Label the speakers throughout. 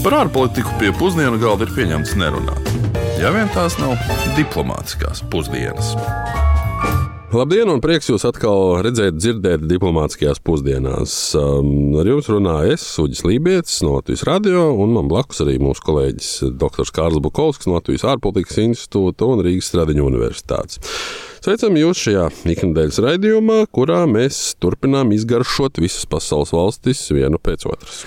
Speaker 1: Par ārpolitiku pie pusdienu galda ir pieņemts nerunāt. Ja vien tās nav diplomātiskās pusdienas.
Speaker 2: Labdien, un prieks jūs atkal redzēt, dzirdēt diplomātiskajās pusdienās. Um, ar jums runāja es, Uģis Lībijams, no Latvijas radio, un man blakus arī mūsu kolēģis Dr. Kārls Bukovskis no Latvijas ārpolitikas institūta un Rīgas Stradiņu universitātes. Sveicam jūs šajā ikdienas raidījumā, kurā mēs turpinām izgaršot visas pasaules valstis vienu pēc otras.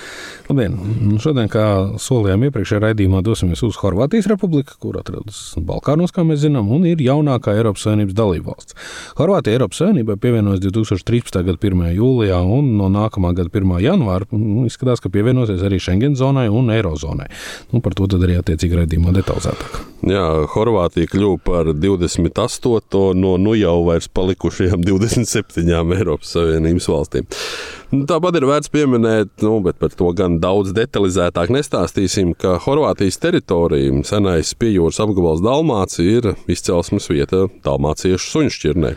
Speaker 3: Labdien! Nu, šodien, kā solījām iepriekšējā raidījumā, dosimies uz Horvātijas republiku, kur atrodas Balkānos, kā mēs zinām, un ir jaunākā Eiropas Savienības dalībvalsts. Horvātija Eiropas Savienībai pievienojas 2013. gada 1. jūlijā, un no nākamā gada 1. janvāra izskatās, ka pievienosies arī Schengen zonai un Eirozonai. Nu, par to arī attiecīgi raidījumā detalizētāk.
Speaker 2: Jā, Horvātija kļuva par 28. no nu jau vairs palikušajām 27 Eiropas Savienības valstīm. Tāpat ir vērts pieminēt, nu, bet par to gan daudz detalizētāk nestāstīsim, ka Horvātijas teritorija, senais piejūras apgabals Dalmācija, ir izcelsmes vieta dalmāciešu suņšķirnē.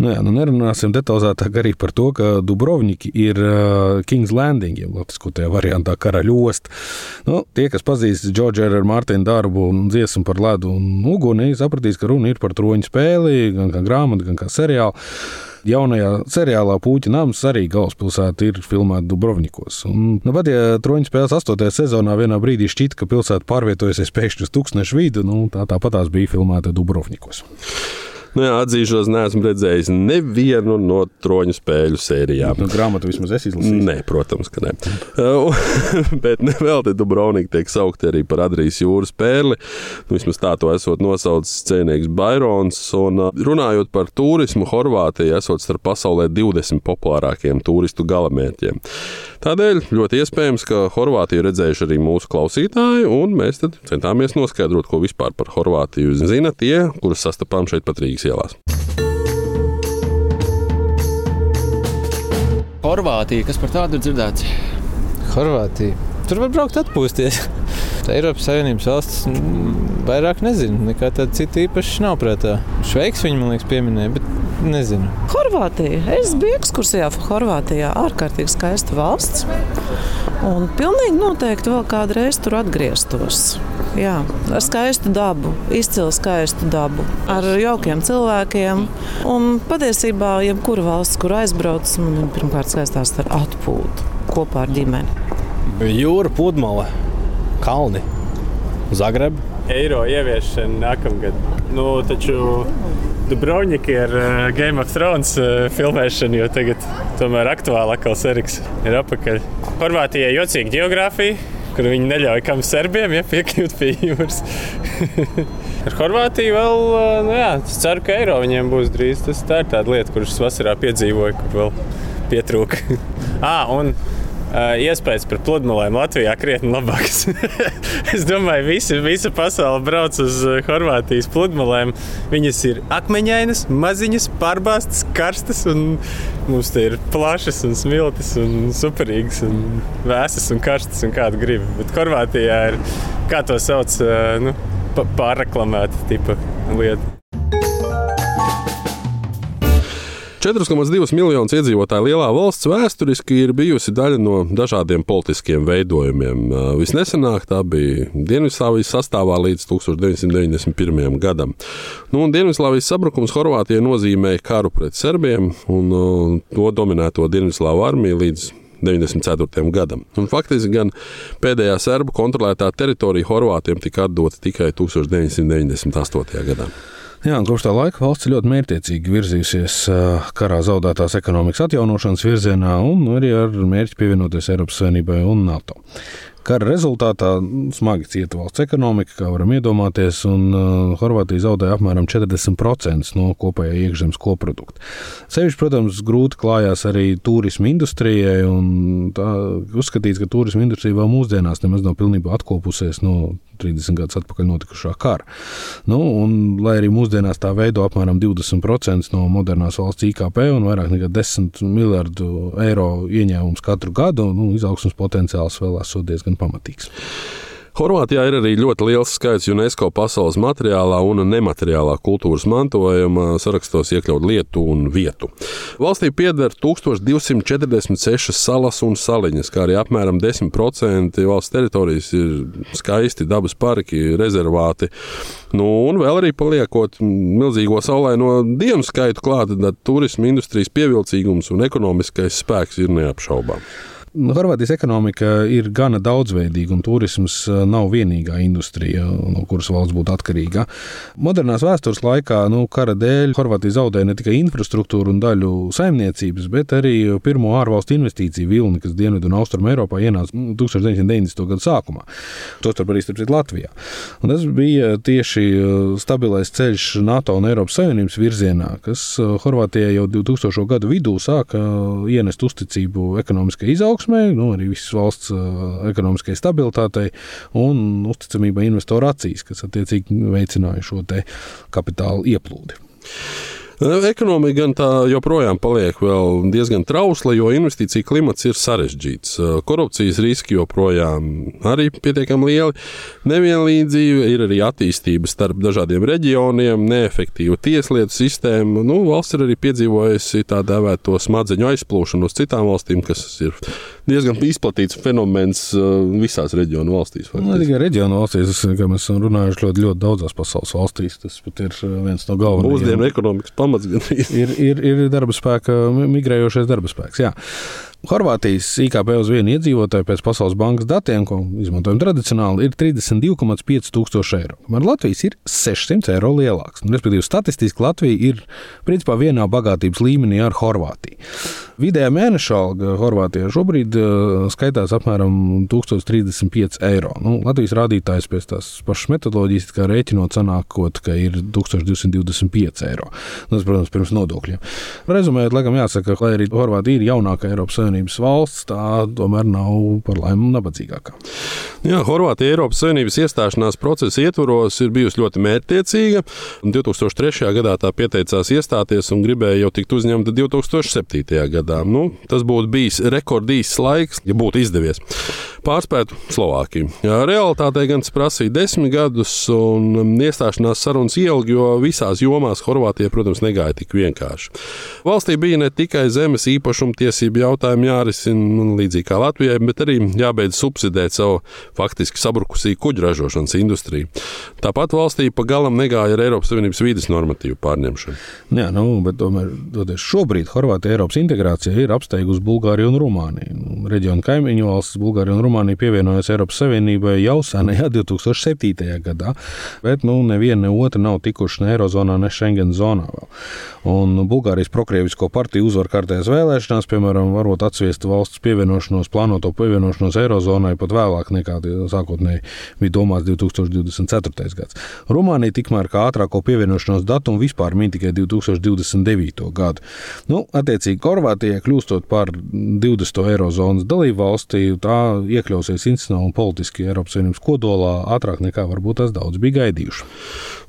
Speaker 3: Nu jā, nu nerunāsim detalizētāk arī par to, ka Dubrovniki ir uh, King's Landing, jau latviešu tajā variantā karaļost. Nu, tie, kas pazīst Džordžu ar Mārtiņu darbu un dziesmu par ledu un uguni, sapratīs, ka runa ir par troņu spēli, gan kā grāmatu, gan kā seriālu. Jaunajā seriālā Pūķa nams arī galvaspilsēta ir filmēta Dubrovnikos. Un, nu, pat ja troņu spēles 8. sezonā vienā brīdī šķita, ka pilsēta pārvietojusies pēkšņi uz tūkstnešu vidu, nu, tā tāpatās bija filmēta Dubrovnikos.
Speaker 2: Nu, jā, atzīšos, neesmu redzējis nevienu no troņu spēļu sērijām.
Speaker 3: Nu, grāmatu vismaz es izlasīju.
Speaker 2: Nē, protams, ka nē. Bet ne vēl te Dubrovnika tiek saukti arī par Adrijas jūras pērli. Nu, vismaz tā to esot nosaucis cienīgs Bairons. Un runājot par turismu, Horvātija esot starp pasaulē 20 populārākiem turistu galamērķiem. Tādēļ ļoti iespējams, ka Horvātiju redzējuši arī mūsu klausītāji, un mēs centāmies noskaidrot, ko vispār par Horvātiju zina tie, kurus sastapām šeit pat Rīgas ielās.
Speaker 4: Horvātija, kas par tādu ir dzirdēts?
Speaker 5: Horvātija. Tur var braukt atpūsties. Tā Eiropas Savienības valsts vairāk nezinu. Nekā tāda cita īpaši nav prātā. Šveiks viņa, man liekas, pieminēja, bet nezinu.
Speaker 6: Horvātija. Es biju ekskursijā Horvātijā. Ārkārtīgi skaista valsts. Un pilnīgi noteikti vēl kādreiz tur atgrieztos. Jā, ar skaistu dabu, izcilu skaistu dabu, ar jaukiem cilvēkiem. Un patiesībā, jebkura valsts, kur aizbrauc, man ir pirmkārt skaistās ar atpūtu kopā ar ģimeni.
Speaker 7: Jūra, pludmale, kalni, Zagreba.
Speaker 8: Eiro ieviešana nākamgad. Nu, taču Dubrovniki ar uh, Game of Thrones uh, filmēšanu, jo tagad tomēr aktuāli atkal seriks ir apakaļ. Horvātijai jocīga geogrāfija, kur viņi neļauj kam serbiem ja, piekļūt pie jūras. ar Horvātiju vēl, uh, nu jā, es ceru, ka eiro viņiem būs drīz. Tas tā ir tāda lieta, kuras vasarā piedzīvoju, kur vēl pietrūka. ah, un iespējas par pludmalēm Latvijā krietni labākas. es domāju, visi, visa pasaule brauc uz Horvātijas pludmalēm. Viņas ir akmeņainas, maziņas, pārbāztas, karstas. Mums te ir plašas un smiltis un superīgas un vēsas un karstas un kāda grib. Bet Horvātijā ir, kā to sauc, nu, pārreklamēta tipa lieta.
Speaker 2: 4,2 miljonus iedzīvotāju lielā valsts vēsturiski ir bijusi daļa no dažādiem politiskiem veidojumiem. Visnesenāk tā bija Dienvidslāvijas sastāvā līdz 1991. gadam. Nu, Dienvidslāvijas sabrukums Horvātijai nozīmēja karu pret serbiem un to dominēto Dienvidslāvu armiju līdz 94. gadam. Un faktiski gan pēdējā serbu kontrolētā teritorija Horvātiem tika atdota tikai 1998. gadā.
Speaker 3: Jā, kopš tā laika valsts ļoti mērķiecīgi virzījusies karā zaudētās ekonomikas atjaunošanas virzienā un arī ar mērķi pievienoties Eiropas Savienībai un NATO. Kara rezultātā smagi cieta valsts ekonomika, kā varam iedomāties, un uh, Horvātija zaudēja apmēram 40% no kopējā iekšzemes koprodukta. Sevišķi, protams, grūti klājās arī turisma industrijai, un tā uzskatīts, ka turisma industrija vēl mūsdienās nemaz nav pilnībā atkopusies no 30 gadus atpakaļ notikušā kara. Nu, un, lai arī mūsdienās tā veido apmēram 20% no modernās valsts IKP un vairāk nekā 10 miljardu eiro ieņēmums katru gadu, nu, izaugsmas potenciāls vēl esot diezgan pamatīgs.
Speaker 2: Horvātijā ir arī ļoti liels skaits UNESCO pasaules materiālā un nemateriālā kultūras mantojuma sarakstos iekļaut lietu un vietu. Valstī pieder 1246 salas un saliņas, kā arī apmēram 10% valsts teritorijas ir skaisti dabas parki, rezervāti. Nu, un vēl arī paliekot milzīgo saulaino dienu skaitu klāt, tad turisma industrijas pievilcīgums un ekonomiskais spēks ir neapšaubāms.
Speaker 3: Nu, Horvātijas ekonomika ir gana daudzveidīga, un turisms eh, nav vienīgā industrija, no kuras valsts būtu atkarīga. Modernās vēstures laikā, nu, kara dēļ, Horvātija zaudēja ne tikai infrastruktūru un daļu saimniecības, bet arī pirmo ārvalstu investīciju vilni, kas Dienvidu un Austrumu Eiropā ienāca 1990. Nu, gada sākumā. Tostarp arī starp citu Latvijā. Un tas bija tieši eh, stabilais ceļš NATO un Eiropas Savienības virzienā, kas eh, Horvātijai jau 2000. gadu vidū sāka ienest uzticību ekonomiskai izaugsmai izaugsmē, nu, arī visas valsts ekonomiskajai stabilitātei un uzticamībai investoru acīs, kas attiecīgi veicināja šo kapitāla ieplūdi.
Speaker 2: Ekonomika gan tā joprojām paliek diezgan trausla, jo investīcija klimats ir sarežģīts. Korupcijas riski joprojām arī pietiekami lieli. Nevienlīdzība ir arī attīstība starp dažādiem reģioniem, neefektīva tieslietu sistēma. Nu, valsts ir arī piedzīvojusi tā dēvēto smadzeņu aizplūšanu uz citām valstīm, kas ir diezgan izplatīts fenomens uh, visās reģionu valstīs.
Speaker 3: Ne tikai reģionu valstīs, kā mēs esam runājuši ļoti, ļoti daudzās pasaules valstīs. Tas pat ir uh, viens no galvenajiem.
Speaker 2: Mūsdienu ekonomikas pamats gan
Speaker 3: ir. Ir, ir darba spēka, migrējošais darba spēks. Jā. Horvātijas IKP uz vienu iedzīvotāju pēc Pasaules bankas datiem, ko izmantojam tradicionāli, ir 32,5 tūkstoši eiro. Kamēr Latvijas ir 600 eiro lielāks. Respektīvi, statistiski Latvija ir principā vienā bagātības līmenī ar Horvātiju. Vidējā mēneša alga Horvātijā šobrīd uh, skaitās apmēram 1035 eiro. Nu, Latvijas rādītājs pēc tās pašas metodoloģijas rēķinot, sanākot, ka ir 1225 eiro. Nu, tas, protams, pirms nodokļiem. Rezumējot, laikam jāsaka, ka, lai arī Horvātija ir jaunākā Eiropas Savienības valsts, tā tomēr nav par laimi nabadzīgākā.
Speaker 2: Jā, Horvātija Eiropas Savienības iestāšanās procesa ietvaros ir bijusi ļoti mērķtiecīga. 2003. gadā tā pieteicās iestāties un gribēja jau tikt uzņemta 2007. gadā gadā. Nu, tas būtu bijis rekordīgs laiks, ja būtu izdevies pārspēt Slovākiju. Jā, realitātē gan tas prasīja desmit gadus, un um, iestāšanās sarunas ilgi, jo visās jomās Horvātija, protams, negāja tik vienkārši. Valstī bija ne tikai zemes īpašuma tiesību jautājumi jārisina, līdzīgi kā Latvijai, bet arī jābeidz subsidēt savu faktiski sabrukusī kuģu ražošanas industriju. Tāpat valstī pa galam negāja ar Eiropas Savienības vīdes normatīvu pārņemšanu.
Speaker 3: Jā, nu, bet tomēr šobrīd Horvātija Eiropas integrācija ir apsteigusi Bulgāriju un Rumāniju. Reģionu kaimiņu valstis Bulgāriju un Rumānija pievienojās Eiropas Savienībai jau senajā 2007. gadā, bet nu, neviena ne otra nav tikuši ne Eirozonā, ne Schengen zonā. Vēl. Un Bulgārijas prokrievisko partiju uzvar kārtējās vēlēšanās, piemēram, varot atsviest valsts pievienošanos, plānoto pievienošanos Eirozonai pat vēlāk nekā sākotnēji bija domāts 2024. gads. Rumānija tikmēr kā ātrāko pievienošanos datumu vispār min tikai 2029. gadu. Nu, attiecīgi, Horvātijai kļūstot par 20. Eirozonas dalību valstī, tā iekļausies institucionāli un politiski Eiropas Savienības kodolā ātrāk nekā varbūt tas daudz bija gaidījuši.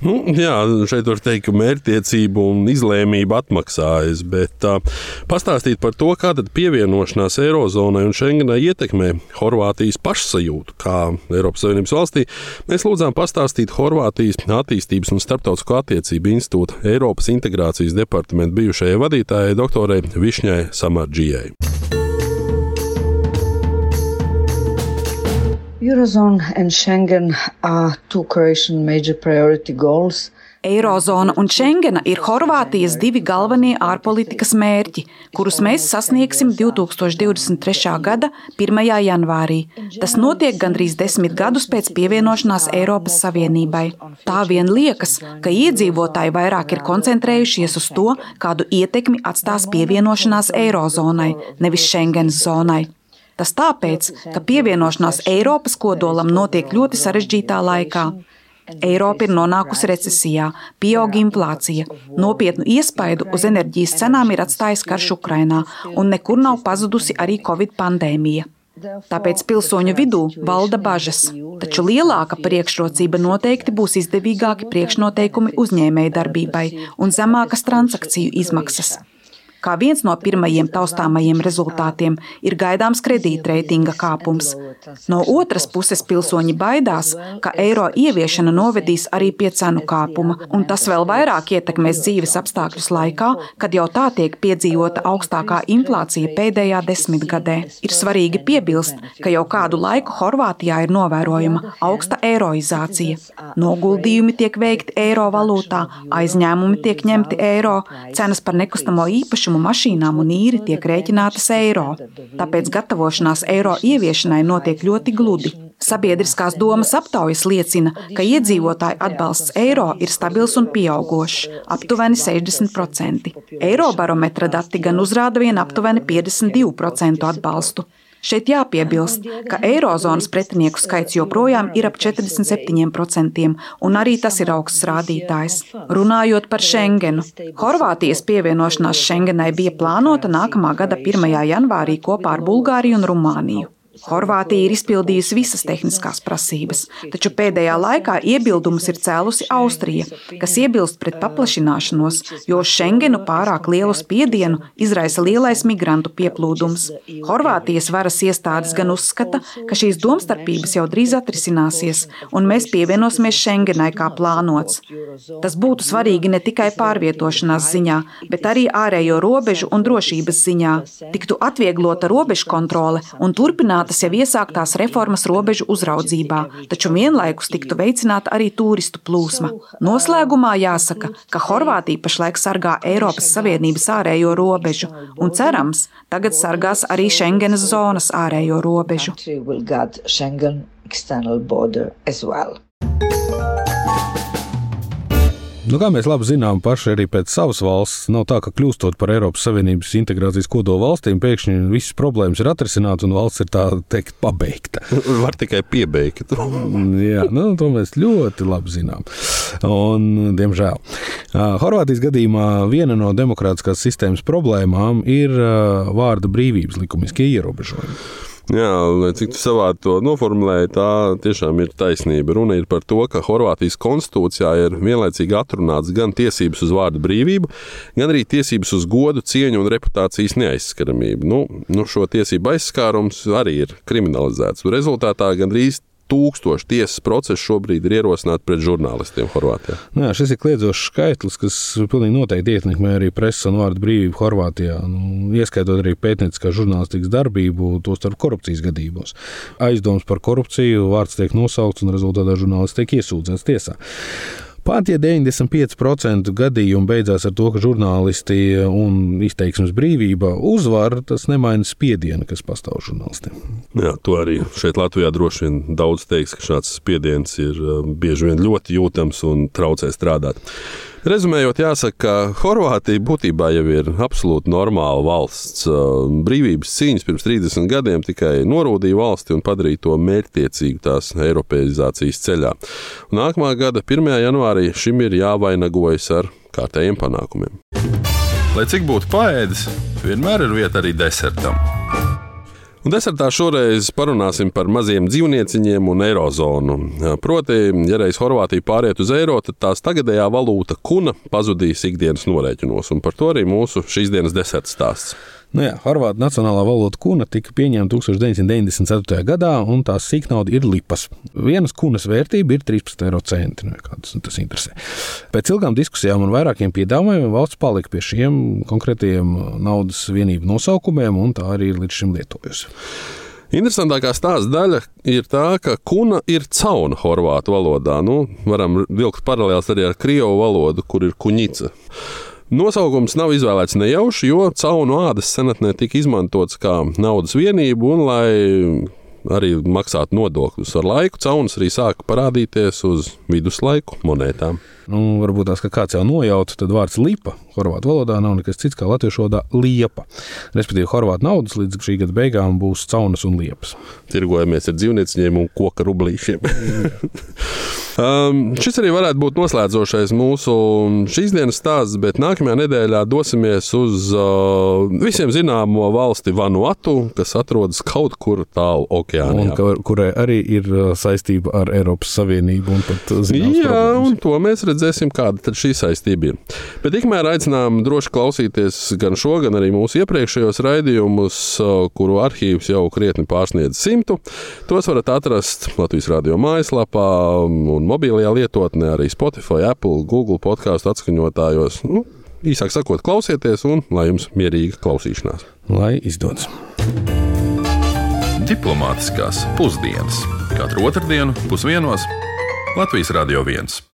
Speaker 2: Nu, jā, šeit var teikt, ka mērķtiecība un izlēmība atmaksājas, bet uh, pastāstīt par to, kā pievienošanās Eirozonai un Schengenai ietekmē Horvātijas pašsajūtu kā Eiropas Savienības valstī, mēs lūdzām pastāstīt Horvātijas attīstības un starptautisko attiecību institūta Eiropas integrācijas departamenta bijušajai vadītājai doktorai Višņai Samarģijai.
Speaker 9: Eurozone and Schengen are two Croatian major priority goals.
Speaker 10: Eirozona un Schengena ir Horvātijas divi galvenie ārpolitikas mērķi, kurus mēs sasniegsim 2023. gada 1. janvārī. Tas notiek gandrīz desmit gadus pēc pievienošanās Eiropas Savienībai. Tā vien liekas, ka iedzīvotāji vairāk ir koncentrējušies uz to, kādu ietekmi atstās pievienošanās Eirozonai, nevis Schengenas zonai. Tas tāpēc, ka pievienošanās Eiropas kodolam notiek ļoti sarežģītā laikā. Eiropa ir nonākusi recesijā, pieaug inflācija, nopietnu iespaidu uz enerģijas cenām ir atstājis karš Ukrainā, un nekur nav pazudusi arī Covid pandēmija. Tāpēc pilsoņu vidū valda bažas, taču lielāka priekšrocība noteikti būs izdevīgāki priekšnoteikumi uzņēmējdarbībai un zemākas transakciju izmaksas. Kā viens no pirmajiem taustāmajiem rezultātiem ir gaidāms kredītreitinga kāpums. No otras puses pilsoņi baidās, ka eiro ieviešana novedīs arī pie cenu kāpuma, un tas vēl vairāk ietekmēs dzīves apstākļus laikā, kad jau tā tiek piedzīvota augstākā inflācija pēdējā desmitgadē. Ir svarīgi piebilst, ka jau kādu laiku Horvātijā ir novērojama augsta eiroizācija. Noguldījumi tiek veikti eiro valūtā, aizņēmumi tiek ņemti eiro, cenas par nekustamo īpašumu mašīnām un īri tiek rēķinātas eiro. Tāpēc gatavošanās eiro ieviešanai notiek ļoti gludi. Sabiedriskās domas aptaujas liecina, ka iedzīvotāju atbalsts eiro ir stabils un pieaugošs - aptuveni 60%. Eirobarometra dati gan uzrāda vien aptuveni 52% atbalstu. Šeit jāpiebilst, ka eirozonas pretinieku skaits joprojām ir ap 47%, un arī tas ir augsts rādītājs. Runājot par Schengenu, Horvātijas pievienošanās Schengenai bija plānota nākamā gada 1. janvārī kopā ar Bulgāriju un Rumāniju. Horvātija ir izpildījusi visas tehniskās prasības, taču pēdējā laikā iebildumus ir cēlusi Austrija, kas iebilst pret paplašināšanos, jo Schengenu pārāk lielu spiedienu izraisa lielais migrantu pieplūdums. Horvātijas varas iestādes gan uzskata, ka šīs domstarpības jau drīz atrisināsies, un mēs pievienosimies Schengenai kā plānots. Tas būtu svarīgi ne tikai pārvietošanās ziņā, bet arī ārējo robežu un drošības ziņā. Tiktu atvieglota robežu kontrole un turpināta turpinātas jau iesāktās reformas robežu uzraudzībā, taču vienlaikus tiktu veicināta arī turistu plūsma. Noslēgumā jāsaka, ka Horvātija pašlaik sargā Eiropas Savienības ārējo robežu, un cerams, tagad sargās arī Schengenas zonas ārējo robežu.
Speaker 3: Nu, kā mēs labi zinām, paši arī pēc savas valsts, nav tā, ka kļūstot par Eiropas Savienības integrācijas kodola valstīm, pēkšņi visas problēmas ir atrisinātas un valsts ir tā teikt pabeigta.
Speaker 2: Var tikai piebeigt.
Speaker 3: Jā, nu, to mēs ļoti labi zinām. Un, diemžēl. Horvātijas gadījumā viena no demokrātiskās sistēmas problēmām ir vārda brīvības likumiskie ierobežojumi.
Speaker 2: Jā, cik tu savādi to noformulēji, tā tiešām ir taisnība. Runa ir par to, ka Horvātijas konstitūcijā ir vienlaicīgi atrunāts gan tiesības uz vārdu brīvību, gan arī tiesības uz godu, cieņu un reputācijas neaizskaramību. Nu, nu šo tiesību aizskārums arī ir kriminalizēts. Rezultātā gandrīz tūkstoši tiesas procesu šobrīd ir ierosināti pret žurnālistiem Horvātijā.
Speaker 3: Nu, jā, šis ir kliedzošs skaitlis, kas pilnīgi noteikti ietekmē arī presas un vārdu brīvību Horvātijā, nu, ieskaitot arī pētnieciskā žurnālistikas darbību, tostarp korupcijas gadījumos. Aizdoms par korupciju, vārds tiek nosaukts un rezultātā žurnālists tiek iesūdzēts tiesā. Pat ja 95% gadījumu beidzās ar to, ka žurnālisti un izteiksmes brīvība uzvar, tas nemaina spiedienu, kas pastāv žurnālistiem.
Speaker 2: Jā, to arī šeit Latvijā droši vien daudz teiks, ka šāds spiediens ir uh, bieži vien ļoti jūtams un traucē strādāt. Rezumējot, jāsaka, ka Horvātija būtībā jau ir absolūti normāla valsts. Brīvības cīņas pirms 30 gadiem tikai norūdīja valsti un padarīja to mērķtiecīgu tās eiropeizācijas ceļā. Un nākamā gada 1. janvārī šim ir jāvainagojas ar kārtējiem panākumiem.
Speaker 1: Lai cik būtu paēdis, vienmēr ir vieta arī desertam.
Speaker 2: Un desertā šoreiz parunāsim par maziem dzīvnieciņiem un eirozonu. Proti, ja reiz Horvātija pāriet uz eiro, tad tās tagadējā valūta kuna pazudīs ikdienas norēķinos, un par to arī mūsu šīs dienas deserta stāsts.
Speaker 3: Nu jā, Horvātijas nacionālā valūta kuna tika pieņemta 1994. gadā, un tās sīknauda ir lipas. Vienas kunas vērtība ir 13 eiro centi. Nu, tas, tas interesē. Pēc ilgām diskusijām un vairākiem piedāvājumiem valsts palika pie šiem konkrētiem naudas vienību nosaukumiem, un tā arī ir līdz šim lietojusi.
Speaker 2: Interesantākā stāsta daļa ir tā, ka kuna ir cauna horvātu valodā. Nu, varam vilkt paralēlus arī ar krievu valodu, kur ir kuņica. Nosaukums nav izvēlēts nejauši, jo caunu ādas senatnē tika izmantots kā naudas vienība, un lai arī maksātu nodokļus ar laiku, caunas arī sāka parādīties uz viduslaiku monētām.
Speaker 3: Nu, varbūt tās, ka kāds jau nojauta, tad vārds lipa horvātu valodā nav nekas cits kā latviešu valodā liepa. Respektīvi, horvātu naudas līdz šī gada beigām būs caunas un liepas.
Speaker 2: Tirgojamies ar dzīvnieciņiem un koka rublīšiem. Um, šis arī varētu būt noslēdzošais mūsu šīs dienas stāsts, bet nākamajā nedēļā dosimies uz uh, visiem zināmo valsti Vanuatu, kas atrodas kaut kur tālu okeānā.
Speaker 3: Un kurai arī ir uh, saistība ar Eiropas Savienību. Pat, uh,
Speaker 2: Jā, problēmas. un to mēs redzēsim, kāda tad šī saistība ir. Bet tikmēr aicinām droši klausīties gan šo, gan arī mūsu iepriekšējos raidījumus, uh, kuru arhīvs jau krietni pārsniedz simtu. Tos varat atrast Latvijas radio mājaslapā un mobilajā lietotnē, arī Spotify, Apple, Google podkāstu atskaņotājos. Nu, īsāk sakot, klausieties, un lai jums mierīga klausīšanās.
Speaker 3: Lai izdodas!
Speaker 1: Diplomātiskās pusdienas katru otrdienu pusdienos Latvijas Radio 1.